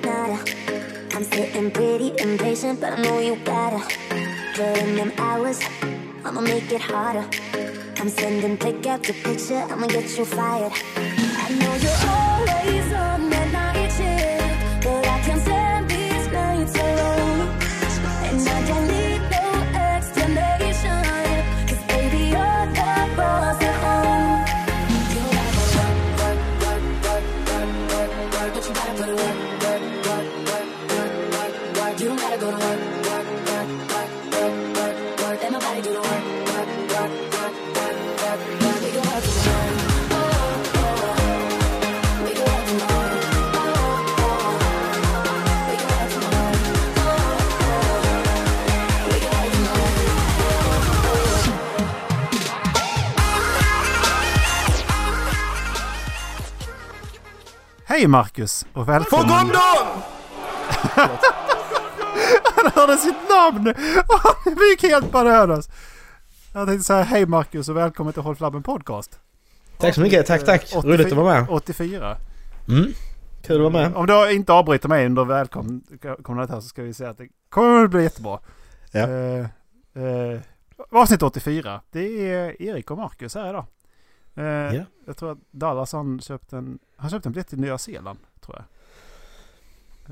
na nada. I'm sitting pretty impatient, but I know you gotta put in them hours. I'ma make it harder. I'm sending pick after picture, I'ma get you fired. Hej Marcus och På välkommen! gondom! Han hörde sitt namn! Och han gick helt bananas! Jag tänkte säga hej Marcus och välkommen till Håll Flabben Podcast. Tack så mycket, tack tack. Roligt att vara med. 84. Mm. Kul att vara med. Om du inte avbryter mig under välkomnandet här så ska vi säga att det kommer att bli jättebra. Ja. Eh, eh, avsnitt 84. Det är Erik och Marcus här idag. Eh, Ja. Jag tror att Dallas han köpte en, han köpte en biljett till Nya Zeeland. Tror jag.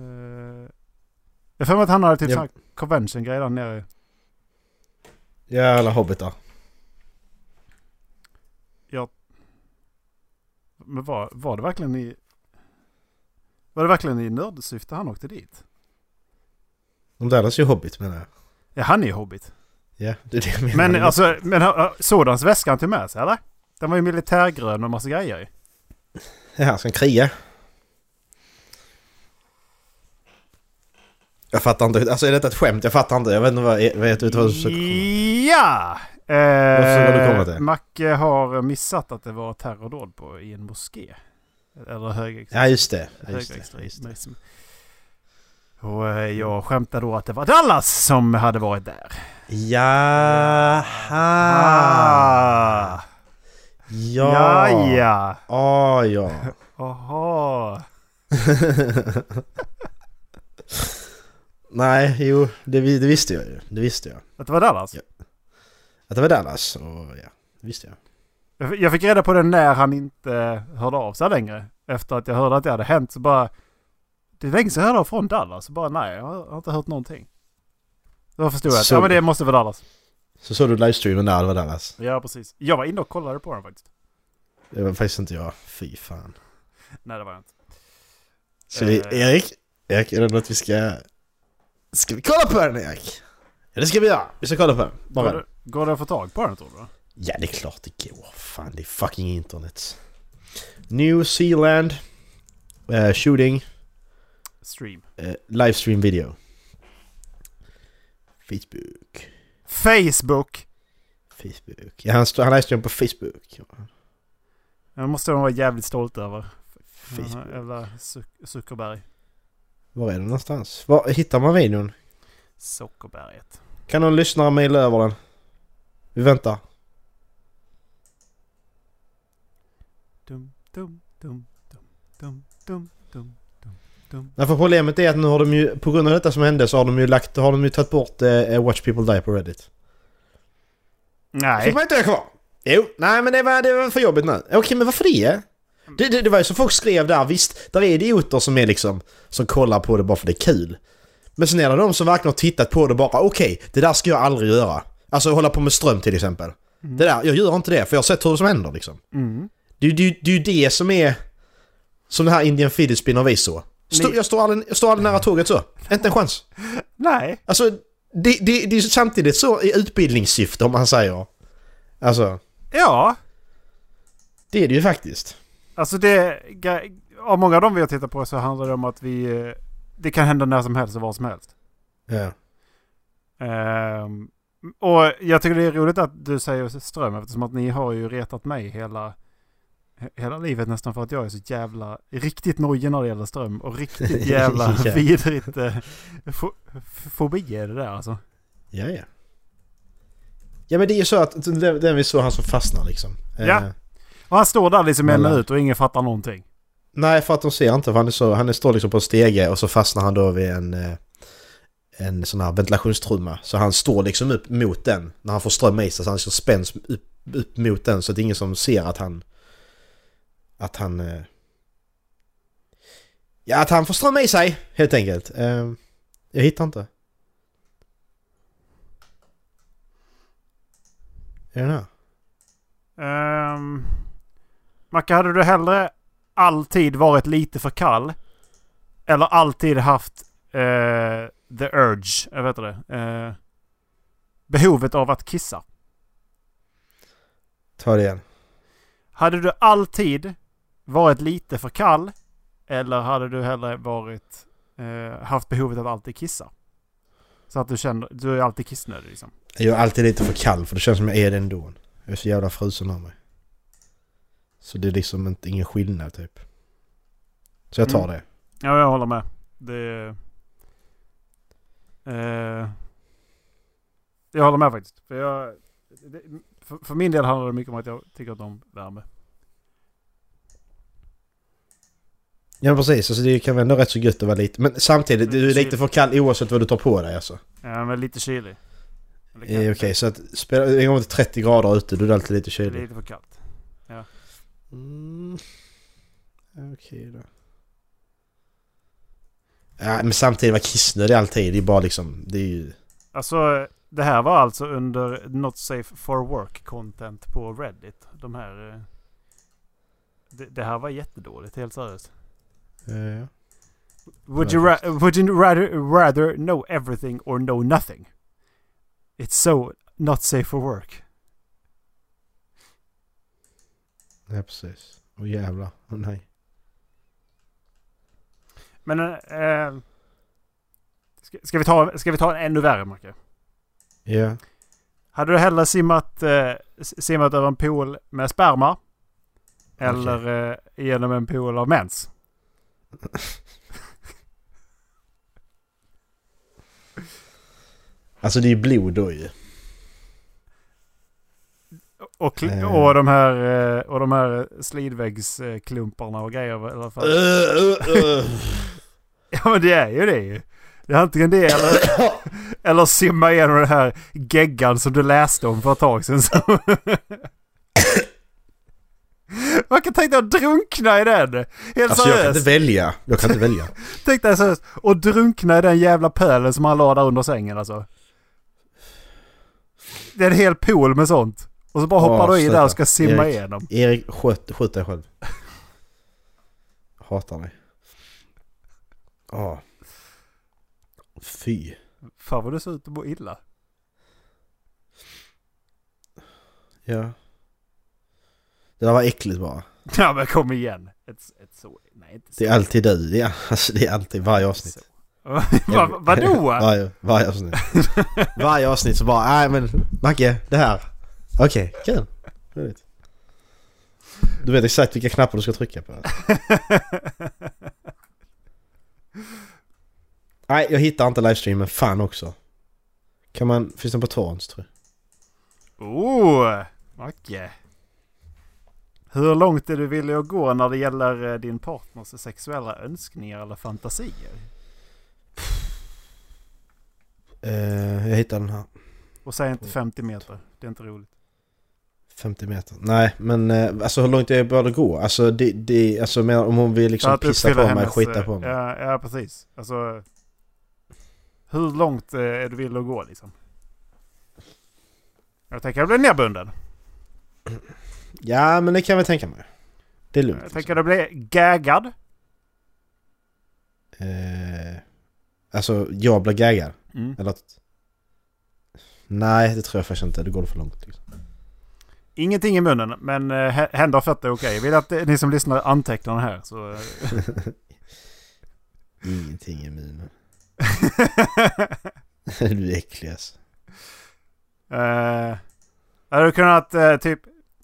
Eh, jag för mig att han hade typ Ja. sån här convention-grej där nere. Ja, alla hobbitar. Men var, var det verkligen i... Var det verkligen i nördsyfte han åkte dit? De Dallas är ju hobbit menar jag. Ja, han är ju hobbit. Ja, det är det jag menar. Men alltså, men han- sådans väska han tog med sig eller? Den var ju militärgrön med massa grejer i. Ja, han kriga? Jag fattar inte. Alltså är detta ett skämt? Jag fattar inte. Jag vet inte vad, jag vet inte vad du försöker komma. Ja! Till? Macke har missat att det var terrordåd på, i en moské. Eller högerextremism. Ja, just det. Ja, just det. Just det. högerextremism. Och eh, jag skämtade då att det var Dallas som hade varit där. Jaha! Ja! Ja, ja. Ah, ja. Jaha. Nej, jo, det, det visste jag ju. Det visste jag. Att det var Dallas? Ja. Att det var Dallas, och ja, det visste jag. Jag fick reda på det när han inte hörde av sig längre. Efter att jag hörde att det hade hänt så bara... Det är länge sedan jag hörde från Dallas. Så bara nej, jag har inte hört någonting. Då förstod jag att Så- ja, men det måste vara Dallas. Så såg du livestreamen där, det var Dallas. Ja, precis. Jag var inne och kollade på den faktiskt. Det var faktiskt inte jag. Fy fan. Nej, det var jag inte. Så vi, Eh. Erik? Erik, är det något vi ska... Ska vi kolla på den Erik? Ja det ska vi göra. Vi ska kolla på den. Går Bara. det, går det att få tag på den tror du? Ja det är klart det går. Fan det är fucking internet. New Zealand. eh, shooting. Stream. Uh, livestream video. Facebook. Facebook. Facebook. Ja, han, han läste den på Facebook. Det måste de vara jävligt stolt över. Facebook. Eller Zuckerberg. Var är den någonstans? Var hittar man videon? Sockerberget. Kan någon lyssnare mejla över den? Vi väntar. Dum, dum, dum, dum, dum, dum, dum. Nej, för problemet är att nu har de ju, på grund av detta som hände så har de ju lagt, har de ju tagit bort eh, Watch People Die på Reddit. Nej. Fick man inte ha kvar? Jo, nej men det var, det var för jobbigt nu. Okej, men varför det? Det, det? det var ju som folk skrev där, visst, där är idioter som är liksom, som kollar på det bara för det är kul. Men sen är det de som verkligen har tittat på det och bara, okej, det där ska jag aldrig göra. Alltså hålla på med ström till exempel. Det där, jag gör inte det för jag har sett hur det som händer liksom. Mm. Det, det, det är ju det som är... Som det här Indian Fidget Spinner vis så. Stå, jag, står aldrig, jag står aldrig nära tåget så. Inte en chans. Nej. Alltså, det, det, det är samtidigt så i utbildningssyfte om man säger. Alltså, Ja. det är det ju faktiskt. Alltså det... Av många av dem vi har tittat på så handlar det om att vi... eh, Det kan hända när som helst och var som helst. Ja. Ehm, och jag tycker det är roligt att du säger ström eftersom att ni har ju retat mig hela, he- hela livet nästan för att jag är så jävla riktigt nojig när det gäller ström och riktigt jävla Ja. vidrigt eh, fo, fobi är det där alltså. Ja, ja. Ja men det är ju så att den, vi såg han som fastnar liksom. Ja. Eh, Och han står där liksom en minut och ingen fattar någonting. Nej, för att de ser inte. För han, är så, han är står liksom på en stege och så fastnar han då vid en, eh, en sån här ventilationstrumma. Så han står liksom upp mot den när han får ström i sig. Så han så spänns upp, upp mot den så att det är ingen som ser att han... Att han... eh, Ja, att han får ström i sig helt enkelt. Eh, Jag hittar inte. Är den här? Um, Macke, hade du hellre alltid varit lite för kall? Eller alltid haft eh, the urge, jag vet det, eh, behovet av att kissa? Ta det igen. Hade du alltid varit lite för kall? Eller hade du hellre varit, eh, haft behovet av att alltid kissa? Så att du känner, du är alltid kissnödig liksom. Jag är alltid lite för kall för det känns som jag är det ändå. Jag är så jävla frusen av mig. Så det är liksom inte, ingen skillnad typ. Så jag tar Mm. det. Ja, jag håller med. Det... Eh, jag håller med faktiskt. För, jag, det, för, för min del handlar det mycket om att jag tycker om värme. Ja precis, alltså det kan vara ändå rätt så gött att vara lite... Men samtidigt, du är lite för kall oavsett vad du tar på dig alltså. Ja, men lite kylig. Eh, Okej, kanske- så att spela, en gång till 30 grader ute, då är det alltid lite kyligt. lite för kallt. Mm. Okej då. Ja, men samtidigt var kissnödig alltid. Det är bara liksom, det är ju... Alltså, det här var alltså under Not Safe for Work content på Reddit. De här... eh, Det, det här var jättedåligt, helt seriöst. Would you, ra- would you rather, rather know everything or know nothing? It's so not safe for work. ja, precis. Åh jävlar. Åh nej. Men... eh, ska, ska, vi ta, ska vi ta en ännu värre, Macke? Ja. Hade du hellre simmat, s- simmat över en pool med sperma? Eller eh, genom en pool av mens? Alltså det är ju blod då ju. Och, Eh. och de här, eh, och de här slidväggsklumparna och grejer. i alla fall. Ja men det är ju det ju. Det är antingen det eller, eller simma igenom den här geggan som du läste om för ett tag sedan. Man kan tänka dig att drunkna i den. Helt Alltså jag kan seriöst. inte välja. Jag kan inte välja. Tänk dig seriöst. Och drunkna i den jävla pölen som han la där under sängen alltså. Det är en hel pool med sånt. Och så bara hoppar du i där och ska simma Erik. igenom. Erik, skjut, skjut dig själv. Hatar dig. Ja. Fy. Fan vad du ser ut att må illa. Ja. Det där var äckligt bara. Ja men kom igen. Ett, ett så, nej inte så. Det är alltid du. Det är, alltså, det är alltid varje avsnitt. Va, vadå? Varje, varje avsnitt. varje avsnitt så bara, nej men Macke, det här. Okej, kul. Roligt. Du vet exakt vilka knappar du ska trycka på. Nej, jag hittar inte livestreamen. Fan också. Kan man... Finns den på Torrents tror jag? Oh, Macke. Hur långt är du villig att gå när det gäller eh, din partners sexuella önskningar eller fantasier? Eh, jag hittar den här. Och säg inte 50 meter. Det är inte roligt. 50 meter. Nej, men eh, alltså hur långt är jag bör det gå? Alltså, det, det, alltså om hon vill liksom pissa på mig, hennes, skita på mig. Ja, ja, precis. Alltså... Hur långt är du villig att gå liksom? Jag tänker att du blir nedbunden. Ja, men det kan jag väl tänka mig. Det är lugnt. Jag tänker du blir gaggad. Eh, alltså, jag blir gaggad. Mm. Eller att... Nej, det tror jag faktiskt inte. Det går för långt. Liksom. Ingenting i munnen, men eh, hä- händer och fötter är okej. Jag vill att eh, ni som lyssnar antecknar det här. Så, eh, Ingenting i munnen. du är äcklig alltså. Eh, hade du kunnat eh, typ...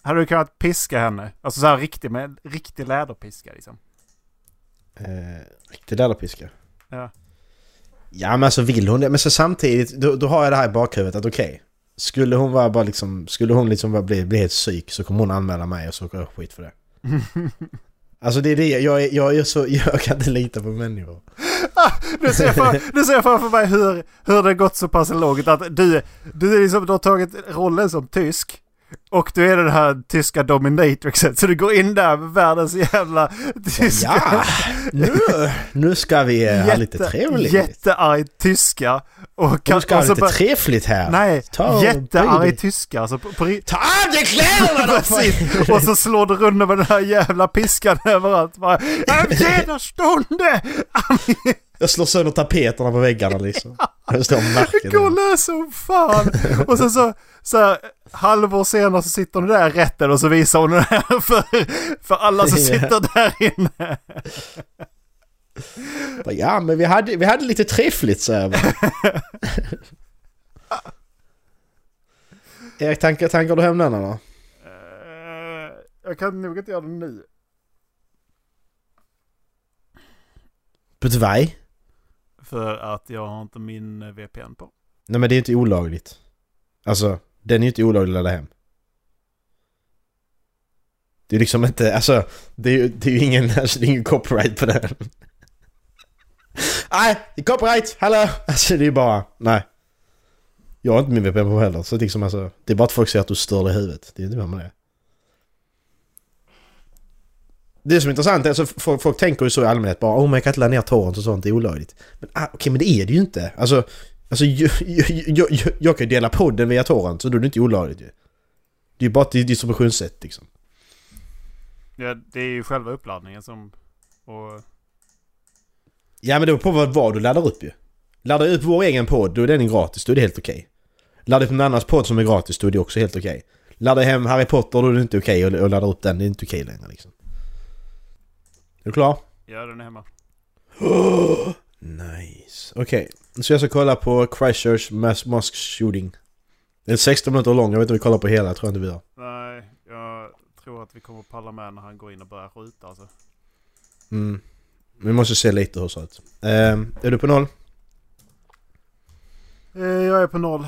Hade du kunnat piska henne? Alltså så här riktig, med riktig läderpiska liksom. Eh, riktig läderpiska. Ja. Ja men alltså vill hon det? Men så samtidigt, då, då har jag det här i bakhuvudet att okej. skulle hon vara bara liksom, skulle hon liksom bara bli, bli helt psyk så kommer hon anmäla mig och så går jag skit för det. Alltså det är det, jag är, jag är så, jag kan inte lita på människor. Nu ser jag, för, nu ser jag framför mig hur, hur det gått så pass långt att du, du, är liksom, du har tagit rollen som tysk. Och du är den här tyska dominatrixet. Så du går in där med världens jävla tyska... Ja, nu, nu ska vi eh, ha lite trevligt. Jättearg tyska. Och Nu ska vi ha lite trevligt här. Nej, Ta jättearg tyska. Alltså på, på, Ta av dig kläderna då! Precis. Och så slår du runt med den här jävla piskan överallt. Bara, "Am Stunde! Jag slår sönder tapeterna på väggarna liksom. Det står Det märken. går lös som fan! Och sen så, så här, halvår senare så sitter hon där rätten och så visar hon den här för, för alla som sitter där inne. Ja men vi hade, vi hade lite trevligt så här. Erik, tankar, tankar du hem den eller? Eh, Jag kan nog inte göra det nu. På? För att jag har inte min eh, VPN på. Nej men det är inte olagligt. Alltså, den är ju inte olaglig att ladda hem. Det är liksom inte, alltså, det är ju, det är ju ingen, alltså, det är ingen copyright på den. Nej, det är copyright, hallå! Alltså det är ju bara, nej. Jag har inte min VPN på heller, så liksom alltså, det är bara att folk säger att du stör dig i huvudet. Det är inte vad med det. Det som är intressant är alltså folk, folk tänker ju så i allmänhet bara oh man kan inte ladda ner torrent och sånt, det är olagligt. Men ah, okej men det är det ju inte. Alltså, alltså jag, jag, jag, jag, kan ju dela podden via torrent så då är det inte olagligt ju. Det är ju bara ett distributionssätt liksom. Ja, det är ju själva uppladdningen som... Och, Ja men det beror på vad, vad du laddar upp ju. Laddar du upp vår egen podd, då är den gratis, då är det helt okej. Laddar upp en annans podd som är gratis, då är det också helt okej. Laddar hem Harry Potter, då är det inte okej och, och laddar upp den, det är inte okej längre liksom. Är du klar? ja, den är hemma. Nice. Okej, så jag ska kolla på Christchurch Mass Mosque Shooting. Den är 16 minuter lång, jag vet inte om vi kollar på hela, jag tror inte vi gör. Nej, jag tror att vi kommer palla med när han går in och börjar skjuta alltså. Mm. Vi måste se lite hur ser ut. Ehm, är du på noll? Eh, Jag är på noll.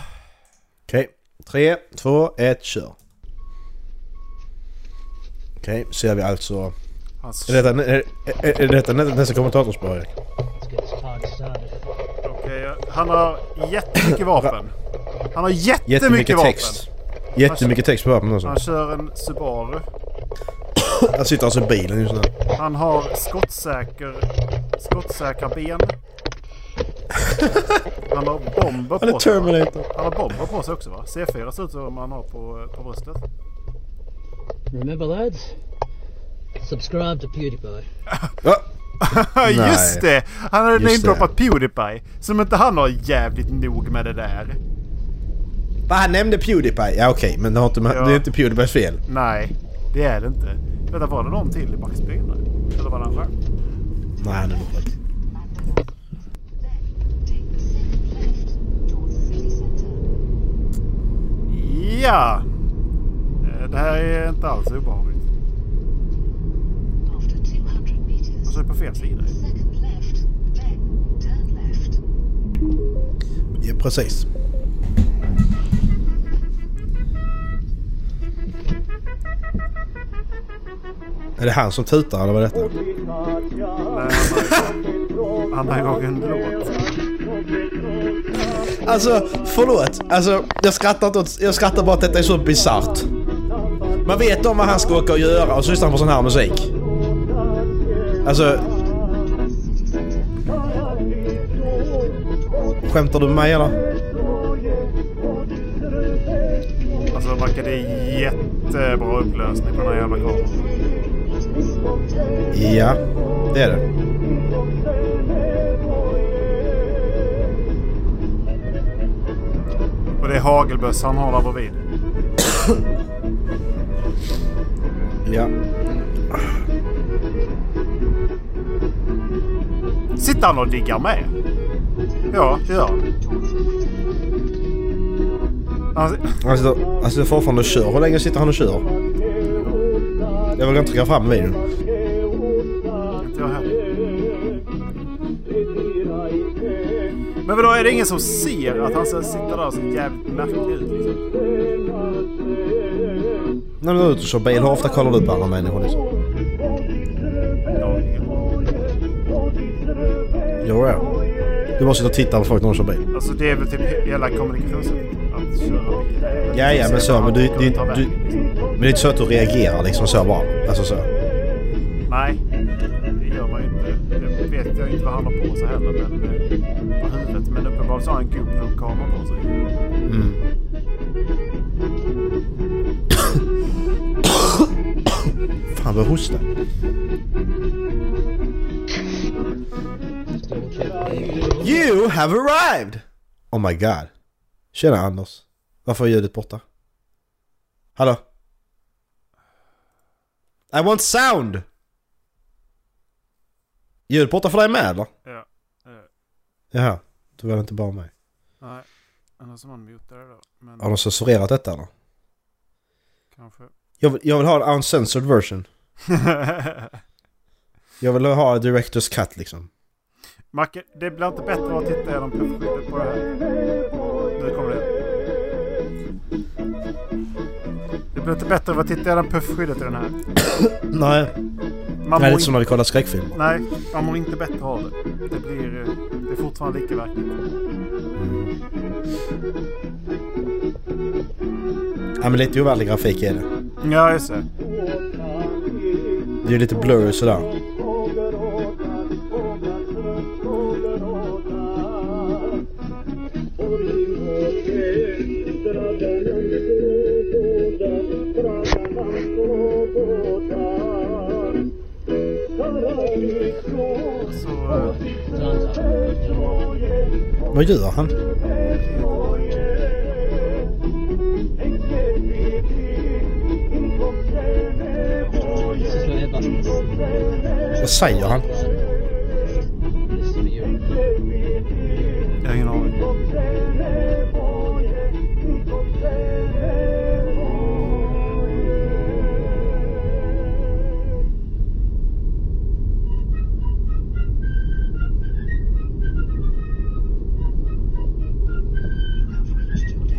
Okej. Tre, två, ett, kör. Okej, ser vi alltså... Hans, Är detta, är, är, är detta nästa kommentatorspår Erik? Okej, han har jättemycket vapen. Han har jättemycket, Jättemycket vapen. text. Jättemycket text på vapen också. Han kör en Subaru. Han sitter alltså i bilen just nu. Han har skottsäker, skottsäkra ben. Han har bomber Han är på sig. va? Terminator. Han har bomber på sig också va? C4 ser ut som han har på, på bröstet. Remember, lads? Subscribe to PewDiePie. Just det! Han hade namedroppat Pewdiepie. Som inte han har jävligt nog med det där. Va, Han nämnde Pewdiepie. Ja okej, men det, har inte, Ja. det är inte Pewdiepies fel. Nej, det är det inte. Vänta, var det någon till i backspegeln? Eller var det han själv? Nej, han är nog. Ja! Eh, Det här är inte alls obehagligt. Alltså, det är på fel sida. Ja, precis. Är det han som tutar eller vad är detta? Nej, han har har en låt. Alltså, förlåt. Alltså, jag skrattar, inte åt, jag skrattar bara att detta är så bisarrt. Man vet om vad han ska åka och göra och så lyssnar han på sån här musik. Alltså... Skämtar du med mig eller? Alltså, verkar det jättebra upplösning på den här jävla kameran. Ja, det är det. Och det är hagelbössa han har där bredvid. Ja. Sitter han och diggar med? Ja, det gör han. Han, Han sitter, han sitter fortfarande och kör. Hur länge sitter han och kör? Jag vill inte trycka fram videon. inte jag heller. Men vadå, är det ingen som ser att han sitter där och ser jävligt märklig ut liksom? När du är ute och kör bil, hur ofta kollar du på andra människor liksom? Ja. Du måste sitta och titta på folk när de kör bil. Alltså det är väl typ hela kommunikationssättet. Att köra bil. Ja, ja, men så, men du- du- ta du-. Men det är inte så att du reagerar liksom så bara. Alltså så. Nej, det gör man ju inte. Det vet jag inte vad han har på sig heller. Men, eh, på huvudet. Men uppenbarligen så har han en GoPro-kamera på sig. Mm. Fan vad jag hostar. You have arrived! Oh my god. Tjena Anders. Varför är ljudet borta? Hallå? I want sound! Ljudet borta för dig med eller? Ja. eh, Jaha. Då var inte bara mig. Nej, annars har man mutat det då. Men Har de censurerat detta eller? kanske. Jag vill, jag vill ha en uncensored version. Jag vill ha a director's cut liksom. Macke, det blir inte bättre att titta genom puffskyddet på det här. Nu kommer det. Det blir inte bättre att titta genom puffskyddet i den här. Nej. Man det är lite som när vi kollar skräckfilmer. Nej, man mår inte bättre av det. Det blir... eh, Det är fortfarande lika verkligt. Ja men lite overklig grafik är det. Ja, just det. Det är lite blurry sådär. Vad gör han? Vad säger han? Jag har ingen aning.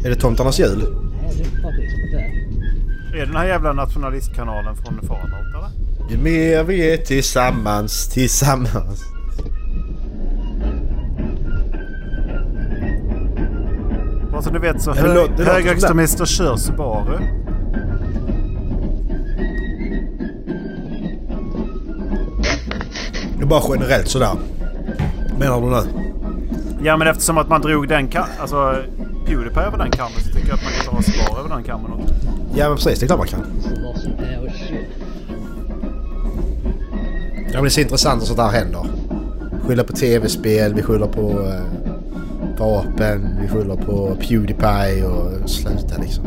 Är det Tomtarnas jul? The fuck is that? Är det den här jävla nationalistkanalen från Fallout eller? Ju mer vi är tillsammans, tillsammans. Bara så du vet så det hö- det högerextremister kör Subaru. Det är bara generellt sådär. Menar du nu? Ja men eftersom att man drog den ka- alltså Pewdiepie över den kammen så tycker jag att man kan ta Spar över den kammen också. Ja men precis, det är klart man kan. Ja men det är så intressant att sånt här händer. Skylla på tv-spel, vi skyller på eh, vapen, vi skyller på Pewdiepie och sluta liksom.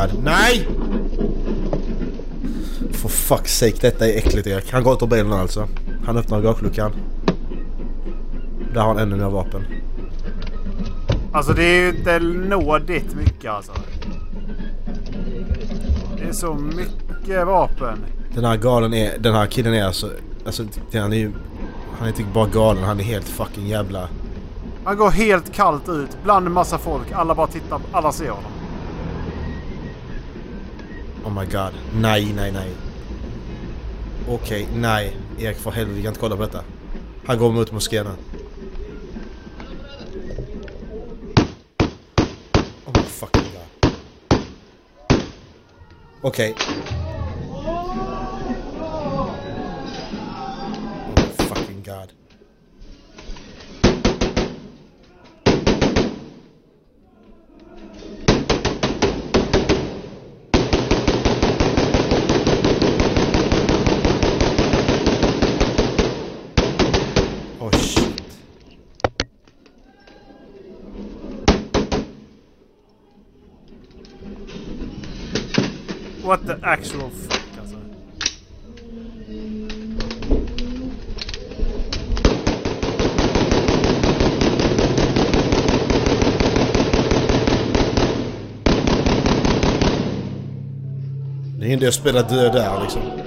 God. Nej! For fuck's sake, detta är äckligt Erik. Han går ut ur bilen alltså. Han öppnar gagluckan. Där har han ännu mer vapen. Alltså det är ju inte nådigt mycket alltså. Det är så mycket vapen. Den här galen är... Den här killen är alltså... Alltså han är ju... Han är inte bara galen, han är helt fucking jävla... Han går helt kallt ut bland massa folk. Alla bara tittar. Alla ser honom. Oh my god. Nej, nej, nej. Okej, nej. Erik för helvete, vi kan inte kolla på detta. Han går mot moskén nu. Oh my fucking god. Okej. Okay. Actual fuck alltså. Det är inte att spela död där liksom.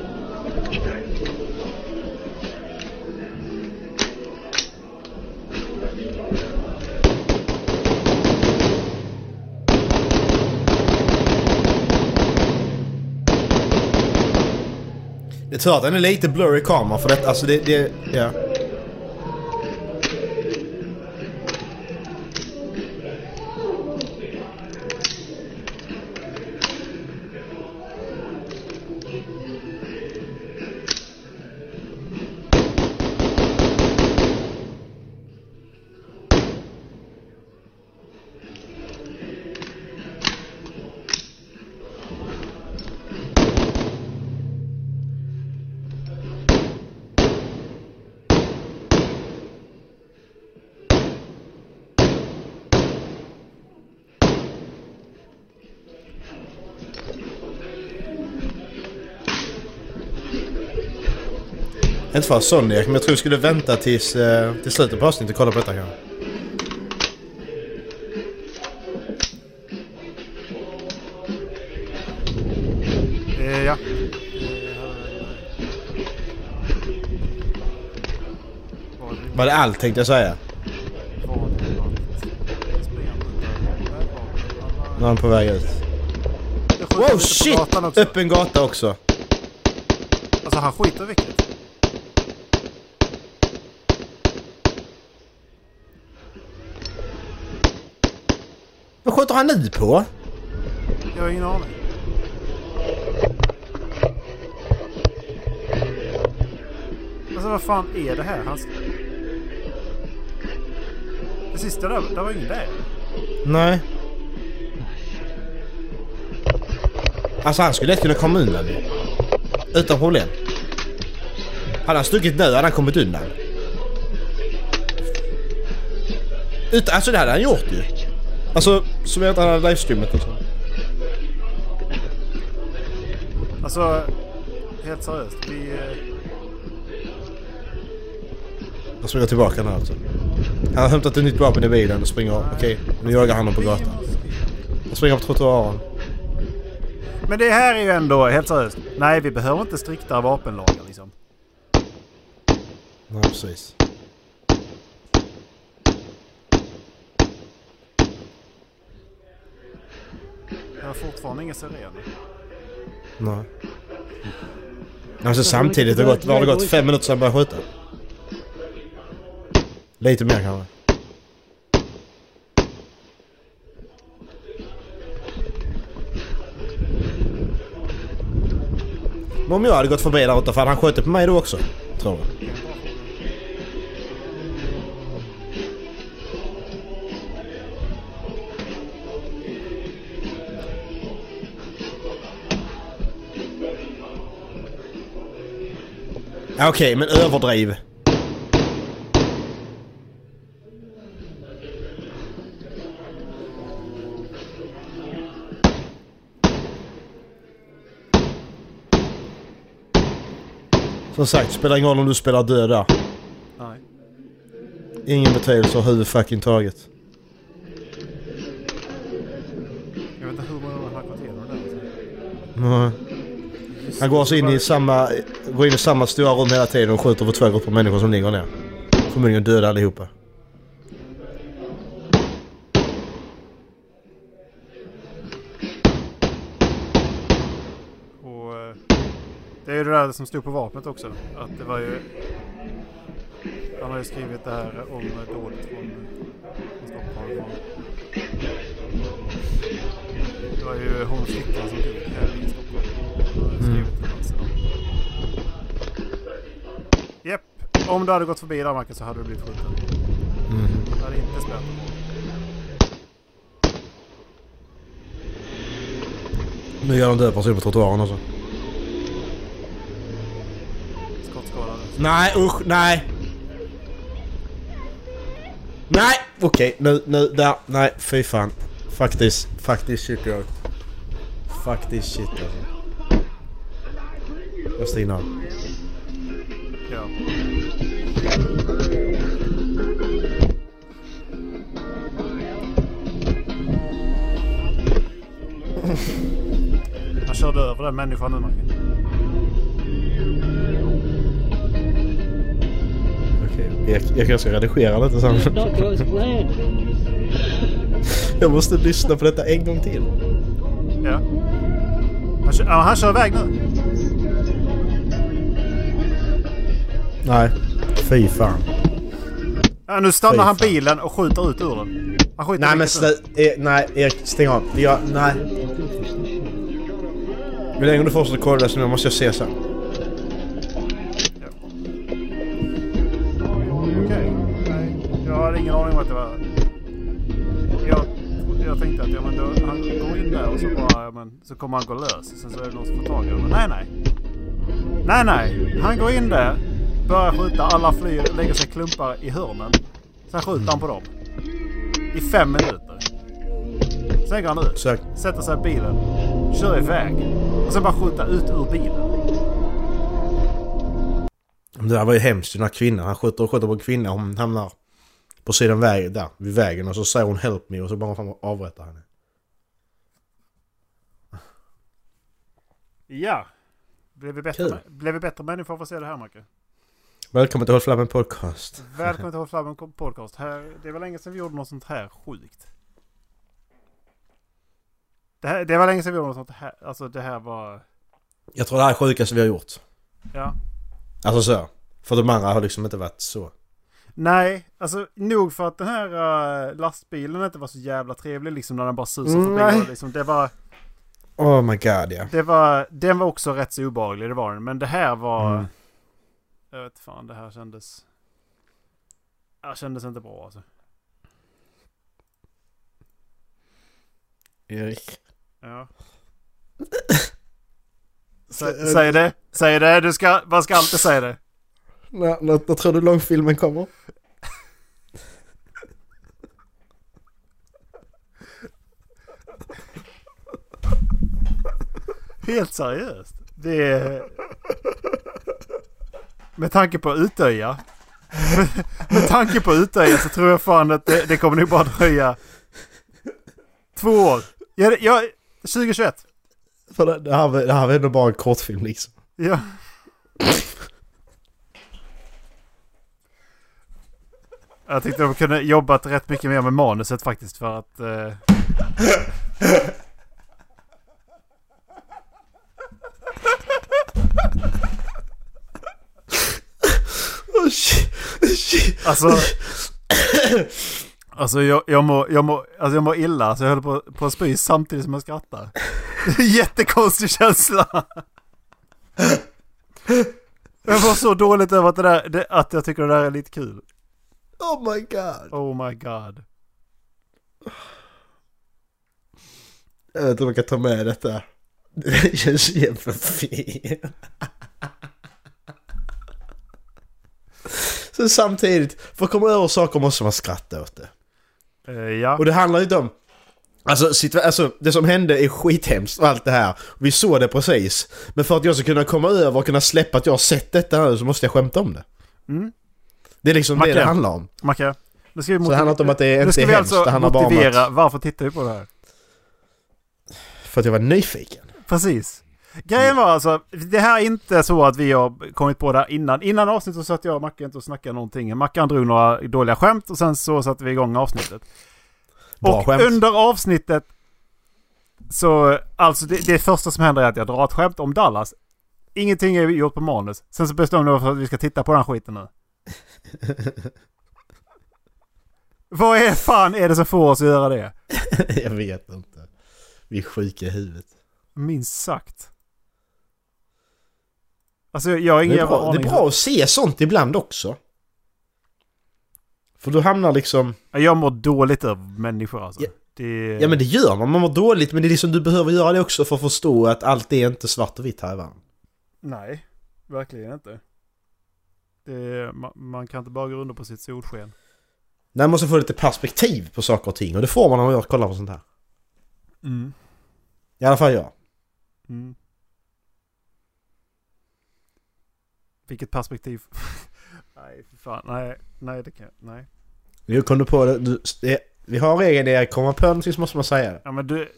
Tur att den är lite blurry kamera för det, alltså det, det, ja. För Sonic, men jag tror vi skulle vänta tills, eh, till slutet på avsnittet och kolla på detta kanske. Eh, ja. Var det allt tänkte jag säga? Nu är han på väg ut. Wow shit! Öppen gata också. Alltså han skiter vilket. Skjuter han nu på? Jag har ingen aning. Alltså vad fan är det här? Han... Det sista där, där var ingen där. Nej. Alltså han skulle lätt kunna komma undan ju. Utan problem. Hade han stuckit nu hade han kommit undan. Utan, alltså det hade han gjort ju. Alltså som jag inte hade livestreamat så. Alltså, helt seriöst. Vi... eh, Jag springer tillbaka nu alltså. Han har hämtat ett nytt vapen i bilen och springer... Okej, nu jagar han honom på gatan. Han springer på trottoaren. Men det här är ju ändå, helt seriöst. Nej, vi behöver inte striktare vapenlagar liksom. Nej precis. Jag har fortfarande ingen siren. Nej. Alltså samtidigt har det gått, har det gått? Fem minuter sedan jag började skjuta? Lite mer kanske. Men om jag hade gått förbi där ute, för han skjutit på mig då också? Tror jag. Okej, men överdriv. Som sagt, spelar ingen roll om du spelar död där. Nej. Ingen betydelse överhuvudfucking taget. Jag vet inte hur många gått igenom det där. Nej. Han går alltså in i samma, går in i samma stora rum hela tiden och skjuter på två grupper människor som ligger ner. Förmodligen döda allihopa. Och eh, det är ju det där som stod på vapnet också. Att det var ju... Han har ju skrivit det här om dådet från, från Stockholm. Det var ju hon flickan som dog här i Stockholm. Han har ju skrivit det massor om. Japp. Om du hade gått förbi där Marcus så hade du blivit skjuten. Det hade inte spelat någon roll. Nu gör de död person på trottoaren också. Skottskadade. Nej usch, nej! Nej! Okej, nu, nu, där, nej fy fan. Faktiskt, faktiskt shit jag. Faktiskt shit alltså. Av. Ja. Han körde över den människan nu Marcus. Okej, jag, jag kanske ska redigera lite sen. Jag måste lyssna på detta en gång till. Ja. Han kör, han kör iväg nu. Nej. Fy fan. Ja, nu stannar Fy han fan. bilen och skjuter ut ur den. Han skjuter Nej men vilket ut. slu... Eh, nej Erik, stäng av. Ja, nej. Hur länge du fortsätter kolla så nu måste jag se sen. Okej. Nej, jag hade ingen aning om att det var... Jag, jag tänkte att ja, men då, han går in där och så bara... Ja, men, så kommer han gå lös. Sen så är det någon som får tag i honom. Nej, nej. Nej, nej. Han går in där. Börjar skjuta. Alla flyr. Lägger sig klumpar i hörnen. Sen skjuter han på dem. I fem minuter. Sen går han ut. Sök. Sätter sig i bilen. Kör iväg. Och sen bara skjuta ut ur bilen. Det där var ju hemskt, den här kvinnan. Han skjuter och skjuter på en kvinna. Hon hamnar på sidan vägen, där, vid vägen. Och så säger hon 'Help me' och så bara fan avrättar henne. Ja. Blev vi bättre, Kul. blev vi bättre människor för att se det här Macke? Välkommen till Håll Flabben Podcast. Välkommen till Håll Flabben Podcast. Här, det var länge sedan vi gjorde något sånt här sjukt. Det, här, det var länge sedan vi gjorde något sånt här. Alltså det här var... Jag tror det här är sjukaste vi har gjort. Ja. Alltså så. För de andra har liksom inte varit så. Nej, alltså nog för att den här uh, lastbilen inte var så jävla trevlig liksom när den bara susade Mm, förbi. nej. Liksom, det var... Oh my god ja. Det var... Den var också rätt så obehaglig, det var den. Men det här var... Mm. Jag vet fan, det här kändes... Det kändes inte bra alltså. Erik. Ja. Sä, säg det, säg det, du ska, man ska alltid säga det. När, när, när tror du långfilmen kommer? Helt seriöst. Det är... Med tanke på Utöja. Med, med tanke på Utöja så tror jag fan att det, det kommer nog bara dröja två år. Ja, det- ja, 2021. För det, det, här, det här var ändå bara en kortfilm liksom. Ja. Jag tyckte de kunde jobbat rätt mycket mer med manuset faktiskt för att... Eh... Oh, shit, shit. Alltså... Alltså jag, jag, mår, jag, mår, alltså jag mår illa så jag höll på, på att spy samtidigt som jag skrattar. Jättekonstig känsla. Jag var så dåligt över att, det där, det, att jag tycker det där är lite kul. Oh my god. Oh my god. Jag vet inte om jag kan ta med detta. Det känns jävla fel. Så samtidigt, för att komma över saker måste man skratta åt det. Eh, ja. Och det handlar ju inte om... Alltså, alltså det som hände är skithemskt och allt det här. Vi såg det precis. Men för att jag ska kunna komma över och kunna släppa att jag har sett detta nu så måste jag skämta om det. Mm. Det är liksom Macke. det det handlar om. Macke, nu ska vi, Så det handlar inte om att det är inte är hemskt, alltså det handlar bara om motivera att... varför tittar vi på det här. För att jag var nyfiken. Precis. Grejen var alltså, det här är inte så att vi har kommit på det här innan. Innan avsnittet så satt jag och Macke inte och snackade någonting. Mackan drog några dåliga skämt och sen så satte vi igång avsnittet. Bra och skämt. under avsnittet så, alltså det, det första som händer är att jag drar ett skämt om Dallas. Ingenting är gjort på manus. Sen så bestämmer vi oss för att vi ska titta på den här skiten nu. Vad är fan är det som får oss att göra det? jag vet inte. Vi är sjuka i huvudet. Minst sagt. Alltså jag har ingen Det är, bra, det är bra att se sånt ibland också. För då hamnar liksom... Jag mår dåligt över människor alltså. Ja. Det... Ja men det gör man, man mår dåligt men det är liksom du behöver göra det också för att förstå att allt är inte svart och vitt här i världen. Nej, verkligen inte. Det, man, man kan inte bara gå under på sitt solsken. Nej, man måste få lite perspektiv på saker och ting och det får man när man kollar på sånt här. Mm. I alla fall jag. Mm. Vilket perspektiv. nej, för fan. Nej, nej det kan Nej. Nu kom du på det. Du, det vi har regeln det, kommer man på någonting så måste man säga det. Ja men du.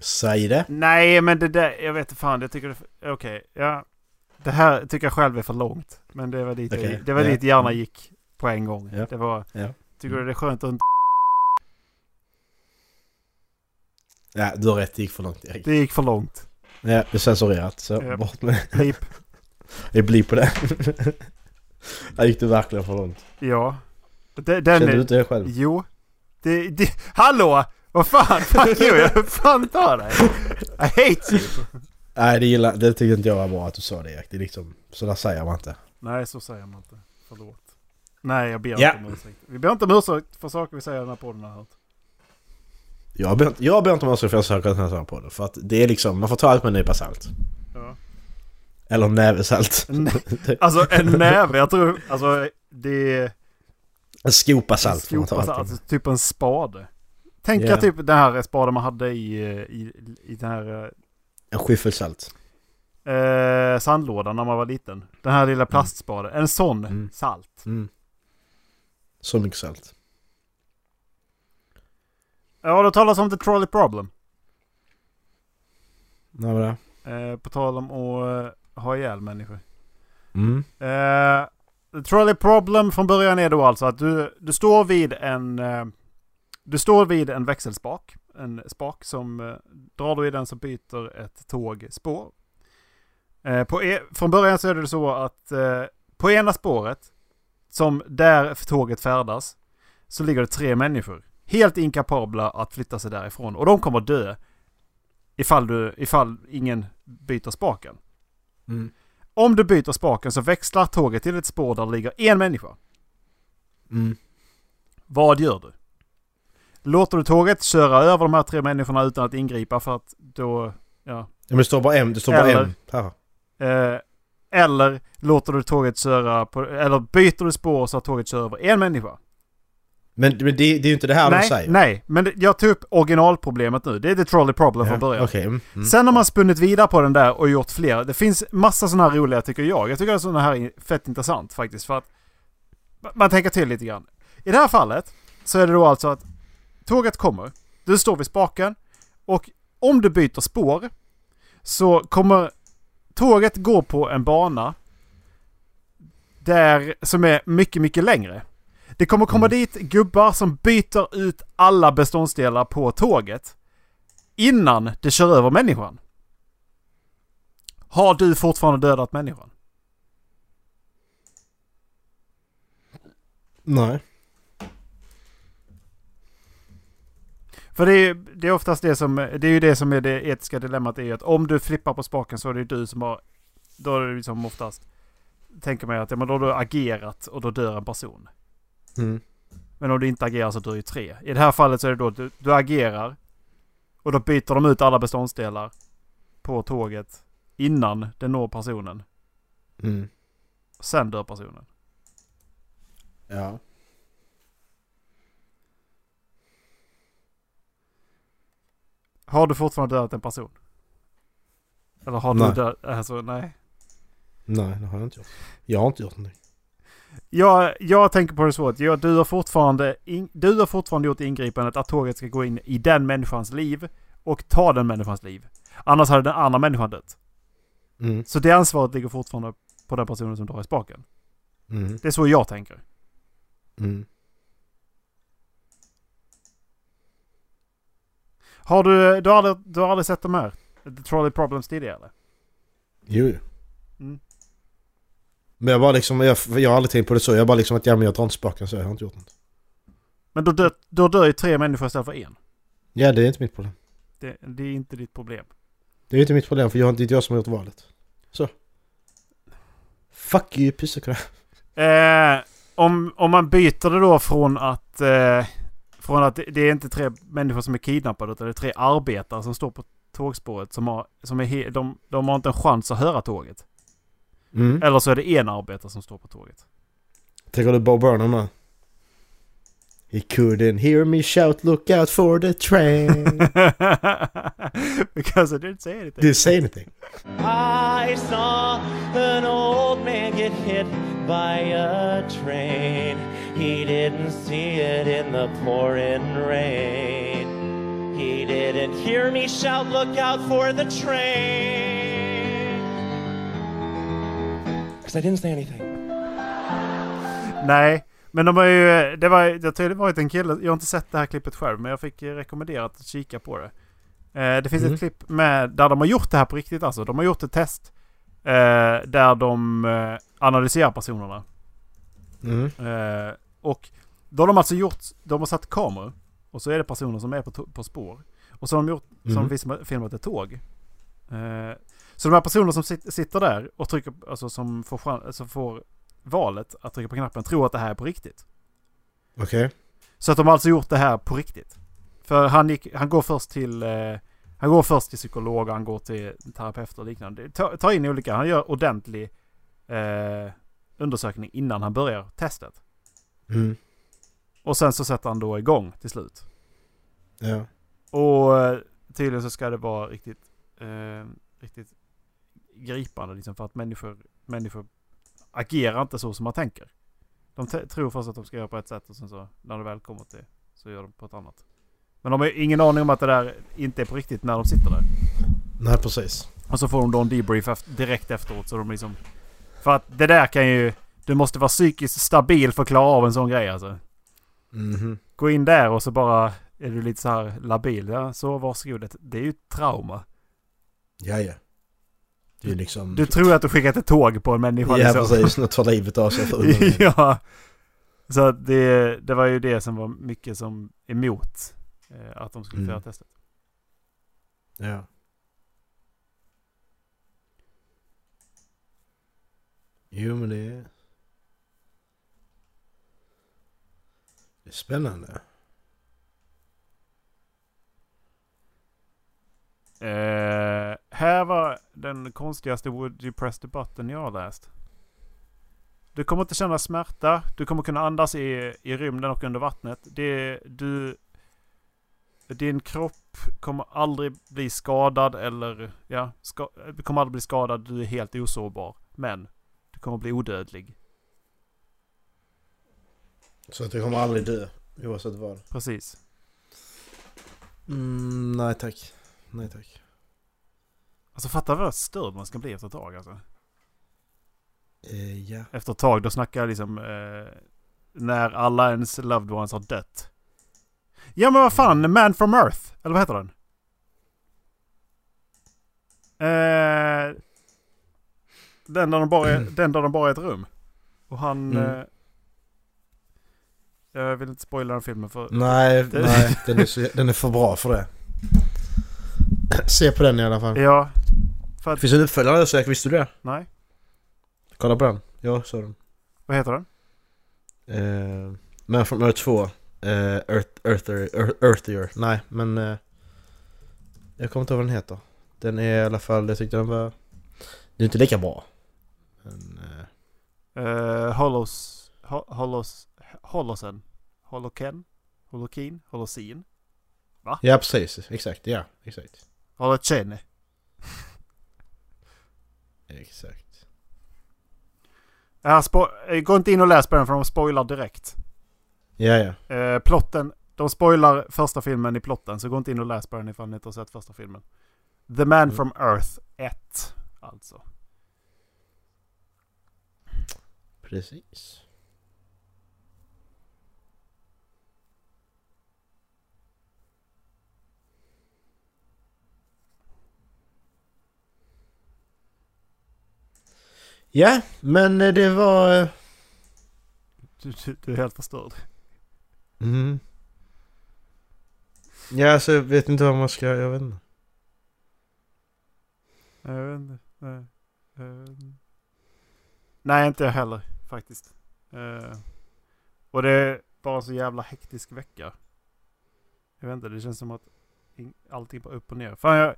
Säg det. Nej men det där. Jag vet inte fan. Jag tycker det. Okej. ja. Det här tycker jag själv är för långt. Men det var dit, Okej, jag, det var ja. dit hjärnan gick på en gång. Ja. Det var. Ja. Tycker du det är skönt att inte... Ja, du har rätt. Det gick för långt Erik. Det gick för långt. Ja, det är censurerat. Så Ja. bort med Pip. Det blir på det. Här gick det verkligen för långt. Ja. Det, den Kände är, du inte det själv? Jo. Det, det, hallå! Vad fan? Fuck you! Jag fan tar dig! I hate you! Nej, det, gillar, det tycker inte jag var bra att du sa det Erik. Det är liksom, så där säger man inte. Nej, så säger man inte. Förlåt. Nej, jag ber Ja. inte om ursäkt. Vi ber inte om ursäkt för saker vi säger i den här podden. Har hört. Jag ber, jag ber inte om ursäkt för jag söker den här på det. För att det är liksom, man får ta allt med en nypa salt. Ja. Eller en näve salt. En- Alltså en näve, jag tror... Alltså det är... En skopa salt ta Skopa, allting alltså, typ en spade. Tänk er typ den här spaden man hade i, i, i den här En skyffelsalt. eh, sandlådan när man var liten. Den här lilla plastspaden. En sån Mm. salt. Mm. Så mycket salt. Ja, det talas om The Trolley Problem. Nej, vad det? Eh, på tal om att eh, ha ihjäl människor. Mm. Eh, the trolley problem från början är då alltså att du, du står vid en... Eh, du står vid en växelspak. En spak som... Drar du i den så byter ett tåg spår. På e- från början så är det så att på ena spåret, som där tåget färdas, så ligger det tre människor. Helt inkapabla att flytta sig därifrån. Och de kommer dö ifall, du, ifall ingen byter spaken. Mm. Om du byter spaken så växlar tåget till ett spår där det ligger en människa. Mm. Vad gör du? Låter du tåget köra över de här tre människorna utan att ingripa för att då... Ja. Ja, men det står bara en. Det står bara Eller- en. Här. Eh, eller låter du tåget köra på... Eller byter du spår så att tåget kör över en människa? Men, men det, det är ju inte det här de nej, säger. nej. Men det, jag tog upp originalproblemet nu. Det är the trolley problem från början. Okej. Mm. Mm. Sen har man spunnit vidare på den där och gjort fler. Det finns massa sådana här roliga tycker jag. Jag tycker att sådana här är fett intressant faktiskt. För att man tänker till lite grann. I det här fallet så är det då alltså att tåget kommer. Du står vid spaken. Och om du byter spår så kommer tåget gå på en bana där som är mycket, mycket längre. Det kommer komma dit gubbar som byter ut alla beståndsdelar på tåget innan det kör över människan. Har du fortfarande dödat människan? Nej. För det är, det är oftast det som, det är ju det som är det etiska dilemmat är ju att om du flippar på spaken så är det du som har, då är det liksom oftast, tänker man ju att ja, men då har du agerat och då dör en person. Mm. Men om du inte agerar så dör ju tre. I det här fallet så är det då att du, du agerar och då byter de ut alla beståndsdelar på tåget innan det når personen. Mm. Sen dör personen. Ja. Har du fortfarande dödat en person? Eller har Nej. du dödat... Alltså nej. Nej, det har jag inte gjort. Jag har inte gjort någonting. Jag, jag tänker på det så att jag, du, har fortfarande in, du har fortfarande gjort ingripandet att tåget ska gå in i den människans liv och ta den människans liv. Annars hade den andra människan dött. Mm. Så det ansvaret ligger fortfarande på den personen som drar i spaken. Mm. Det är så jag tänker. Mm. Har du, du, har aldrig, du har aldrig sett de här? The Trolley Problems tidigare jo. Mm. Men jag bara liksom, jag, jag har aldrig tänkt på det så. Jag bara liksom att ja men jag drar inte spaken så jag har inte gjort något. Men då dör, då dör ju tre människor istället för en. Ja, det är inte mitt problem. Det, det är inte ditt problem. Det är inte mitt problem för jag, det är inte jag som har gjort valet. Så. Fuck you pissekräm. Eh, om, om man byter det då från att... Eh, från att det, det är inte tre människor som är kidnappade utan det är tre arbetare som står på tågspåret som har... Som är he, de, de har inte en chans att höra tåget. Mm. Eller så är det en arbetare som står på tåget. Tänker du Bob Burnham med? He couldn't hear me shout look out for the train. Because I didn't say anything. Did you say anything? I saw an old man get hit by a train. He didn't see it in the pouring rain. He didn't hear me shout, Look out for the train. Because I didn't say anything. Nej, men de har ju... Det var, jag tror det varit en kille... Jag har inte sett det här klippet själv, men jag fick rekommenderat att kika på det. Eh, det finns Mm. ett klipp med, där de har gjort det här på riktigt alltså. De har gjort ett test. Eh, där de eh, analyserar personerna. Mm. Eh, och då har de alltså gjort, de har satt kameror. Och så är det personer som är på, på spår. Och så har de gjort, Mm. filmat- filmat ett tåg. Eh, så de här personerna som sit, sitter där och trycker, alltså som får, som får valet att trycka på knappen tror att det här är på riktigt. Okej. Så att de har alltså gjort det här på riktigt. För han, gick, han går först till eh, han går först till psykolog och han går till terapeut och liknande. Ta, ta in olika, han gör ordentlig eh, undersökning innan han börjar testet. Mm. Och sen så sätter han då igång till slut. Ja. Och eh, tydligen så ska det vara riktigt, eh, riktigt gripande liksom för att människor, människor agerar inte så som man tänker. De tror först att de ska göra på ett sätt och sen så när det väl kommer till så gör de på ett annat. Men de har ingen aning om att det där inte är på riktigt när de sitter där. Nej, precis. Och så får de då en debrief direkt efteråt så de liksom... För att det där kan ju... Du måste vara psykiskt stabil för att klara av en sån grej alltså. Mhm. Gå in där och så bara är du lite så här labil. Ja, så varsågod. Det är ju ett trauma. Ja, ja. Ju liksom... Du tror att du skickat ett tåg på en människa. Ja, liksom. precis. Något tar livet av sig ja. Så det, det var ju det som var mycket som emot eh, att de skulle Mm. göra testet. Ja. Jo, men det är... Det är spännande. Eh, här var den konstigaste Would you press the button jag har läst. Du kommer inte känna smärta. Du kommer kunna andas i, i rymden och under vattnet. Det, du, din kropp kommer aldrig bli skadad eller... Ja, ska, du kommer aldrig bli skadad. Du är helt osårbar. Men du kommer bli odödlig. Så att jag kommer aldrig dö, oavsett vad. Precis. Mm, nej tack. Nej tack. Alltså fatta vad störd man ska bli efter ett tag alltså. Eh, ja. Efter ett tag, då snackar jag liksom eh, när alla ens loved ones har dött. Ja men vad fan, Man from Earth. Eller vad heter den? Eh, den, där de bara är, den där de bara är ett rum. Och han... Mm. Eh, jag vill inte spoila den filmen för... Nej, Det- nej den, är så, den är för bra för det. Se på den i alla fall. Ja. För att, Finns det en uppföljare säkert, visste du det? nej. Kolla på den. Jag såg den. Vad heter den? Uh, Man from Earth 2. Uh, Earth, Earther, Earth, Earthier. Nej, men... eh, jag kommer inte ihåg vad den heter. Den är i alla fall, jag tyckte den var... Den är inte lika bra. Men, eh, Uh, Hollows... Ho, Hollows... Holosen? Holoken? Holokin? Holosin? ja, precis. Exakt. Ja, exakt. Holochen? Exakt. Ja, eh, gå inte in och läs på den för de spoilar direkt. Ja, ja. Eh, plotten, de spoilar första filmen i plotten så gå inte in och läs på den ifall ni inte har sett första filmen. The Man Mm. from Earth 1, alltså. Precis. Ja, men eh, det var... eh, Du, du, du är helt förstörd. Mm. Ja, alltså jag vet inte vad man ska... Jag vet inte. Jag vet inte. Nej, nej inte jag heller faktiskt. Eh, och det är bara så jävla hektisk vecka. Jag vet inte, det känns som att in- allting bara upp och ner. Fan jag,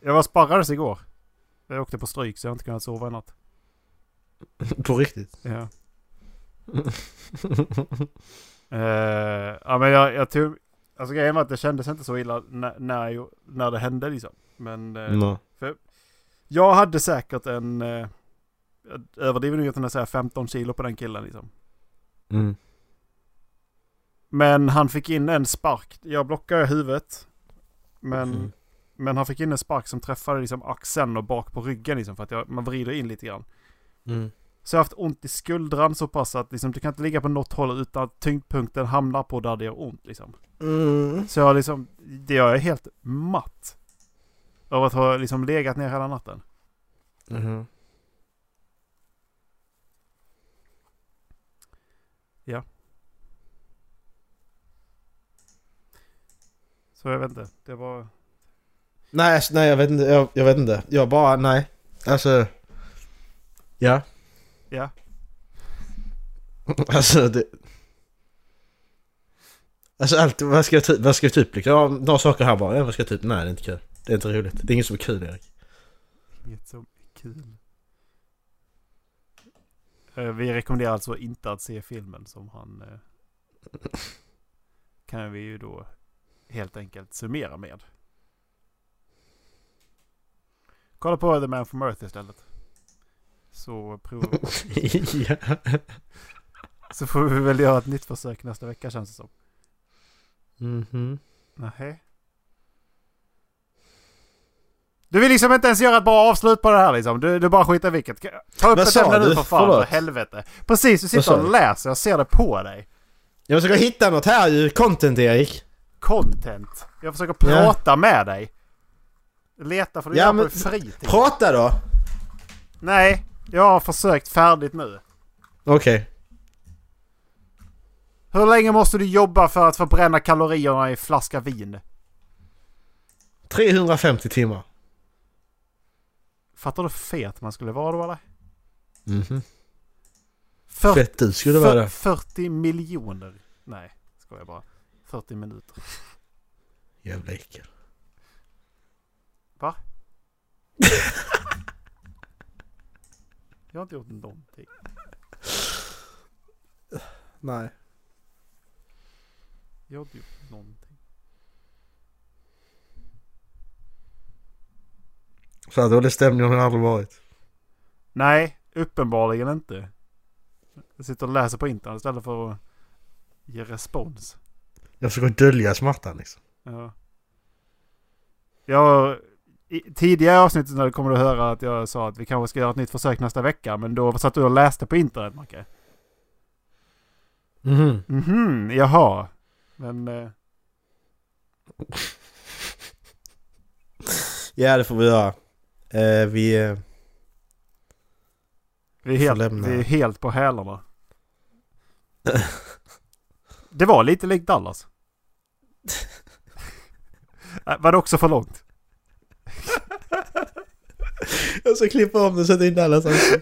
jag var sparrades igår. Jag åkte på stryk så jag har inte kunnat sova i natt. På riktigt? Ja. Eh, ja men jag, jag tog... Alltså grejen var att det kändes inte så illa när, när, jag, när det hände liksom. Men eh, no. jag hade säkert en... Eh, jag överdriver utan att säga 15 kilo på den killen liksom. Mm. Men han fick in en spark. Jag blockade huvudet. Men, Mm. men han fick in en spark som träffade liksom axeln och bak på ryggen liksom. För att jag, man vrider in lite grann. Mm. Så jag har haft ont i skuldran så pass att liksom, du kan inte ligga på något håll utan att tyngdpunkten hamnar på där det gör ont liksom. Mm. Så jag liksom, det gör jag helt matt. Av att ha liksom legat ner hela natten. Mm. Ja. Så jag vet inte, det var... Nej, alltså, nej jag vet inte, jag, jag vet inte. Jag bara, nej. Alltså... Ja. Ja. Alltså det... Alltså allt, vad ska jag ta vad ska jag upp liksom? Ja, några saker här bara. Ja, vad ska jag upp? Nej det är inte kul. Det är inte roligt. Det är inget som är kul Erik. Inget som är kul. Eh, Vi rekommenderar alltså inte att se filmen som han... eh, Kan vi ju då helt enkelt summera med. Kolla på The Man from Earth istället. Så, prov, ja. så får vi väl göra ett nytt försök nästa vecka känns det som. Mhm. Nej. Du vill liksom inte ens göra ett bra avslut på det här liksom. Du, du bara skiter vilket. Ta upp ett ämne nu för fan för helvete. Precis, du sitter och läser. Jag ser det på dig. Jag försöker hitta något här ju. Content Erik. Content. Jag försöker Ja. prata med dig. Leta för du Ja, gör men- på fritid. Prata då. Nej, jag har försökt färdigt nu. Okej. Hur länge måste du jobba för att förbränna kalorierna i en flaska vin? 350 timmar. Fattar du hur fet man skulle vara då eller? Mhm. 40, Fett du skulle vara det. 40 miljoner. Nej, jag bara. 40 minuter. Jävla äckel. Va? Jag har inte gjort någonting. Nej. Jag har inte gjort någonting. Så här dålig stämning har det aldrig varit. Nej, uppenbarligen inte. Jag sitter och läser på internet istället för att ge respons. Jag försöker dölja smärtan liksom. Ja. Jag, i tidigare avsnittet när du kommer du höra att jag sa att vi kanske ska göra ett nytt försök nästa vecka. Men då satt du och läste på internet, Macke. Mhm. Mhm, jaha. Men... Eh, Ja det får vi göra. Eh, vi... Eh, vi, är helt, vi är helt på hälarna. Det var lite likt Dallas. Nej, Var det också för långt? jag ska klippa om det och sätta in Dallas ansikte.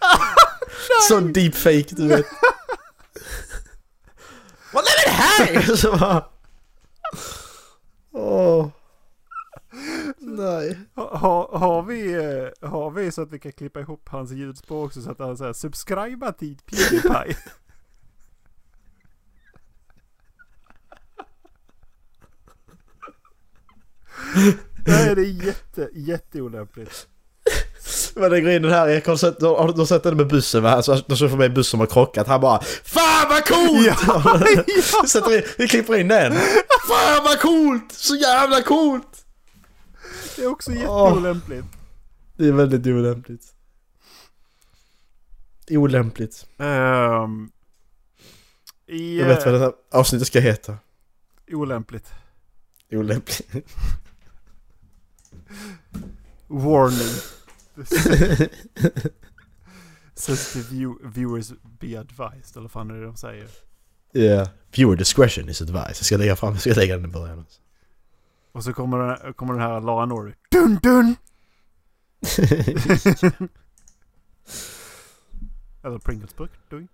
Sån deepfake du vet. Vad är det här? Så bara... Åh. Nej. Ha, ha, har, vi, eh, har vi så att vi kan klippa ihop hans ljudspår också så att han säger subscriba till Pewdiepie? Nej, det är jätte, jätteolämpligt. Men den grejen här Erik, har sett, har har sett den med bussen va? Alltså, de som får med bussen som har krockat. Han bara Fan vad coolt! vi, sätter in, vi klipper in den. Fan vad coolt! Så jävla coolt! Det är också jätteolämpligt. Det är väldigt olämpligt. Olämpligt. Um, i, Jag vet vad eh, det här avsnittet ska heta. Olämpligt. Olämpligt. Warning. Sensitive view, viewers be advised. Eller vad fan är det de säger? Yeah. Viewer discretion is advice. Jag ska lägga fram, jag ska lägga den i början. Och så kommer den, kommer den här Law and Order. Dun dun! Eller Pringles burk. Dun.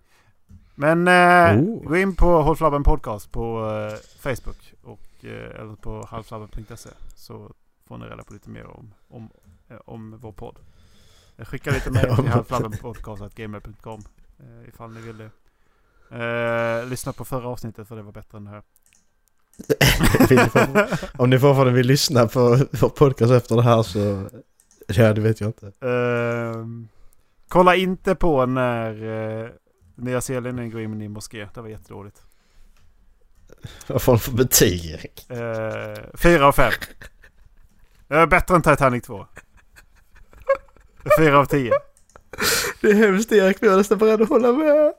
Men eh, Oh. gå in på Håll Flabben Podcast på eh, Facebook. Och, eh, eller på halvflabben.se. Så får ni reda på lite mer om, om, om vår podd. Jag skickar lite mer till halvflabbenpodcast.gmail.com eh, ifall ni vill det. Eh, lyssna på förra avsnittet för det var bättre än det här. Om ni fortfarande vill lyssna på vår podcast efter det här så... Ja, det vet jag inte. Ehm, kolla inte på när uh, Nya Zeeland går in i en moské. Det var jättedåligt. Vad får de för betyg Erik? Uh, fyra av fem. Uh, bättre än Titanic 2. Fyra av tio. Det är hemskt Erik, men jag är nästan beredd att hålla med.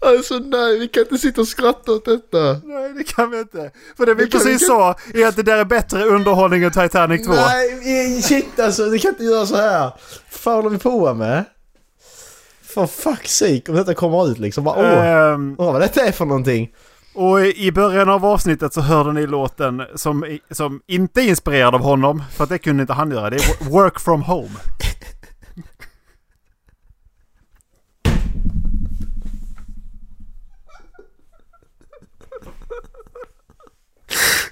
Alltså nej, vi kan inte sitta och skratta åt detta. Nej, det kan vi inte. För det vi Det kan vi precis sa är att det där är bättre underhållning än Titanic 2. Nej, shit alltså, du kan inte göra så här. Fan håller vi på med? For fuck's sake, om detta kommer ut liksom. Bara, åh, Ehm, åh vad detta är för någonting. och i början av avsnittet så hörde ni låten som, som inte är inspirerad av honom. För att det kunde inte han göra. Det är Work from home.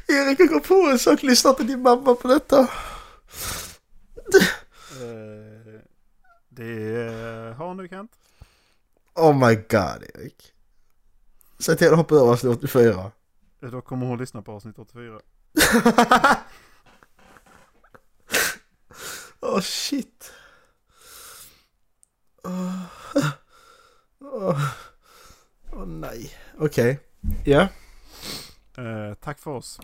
Erik, jag går på en sak. Lyssna på din mamma på detta. Eh, det har nu Kent. Oh my god, Erik. Säg till att hoppa över avsnitt 84. Då kommer hon lyssna på avsnitt 84. Åh shit. Åh Åh. Åh, nej. Okej. Ja, Eh, tack för oss.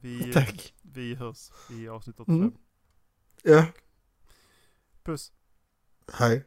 Vi, tack. vi hörs i avsnitt 85. Mm. Ja, Puss. Hej.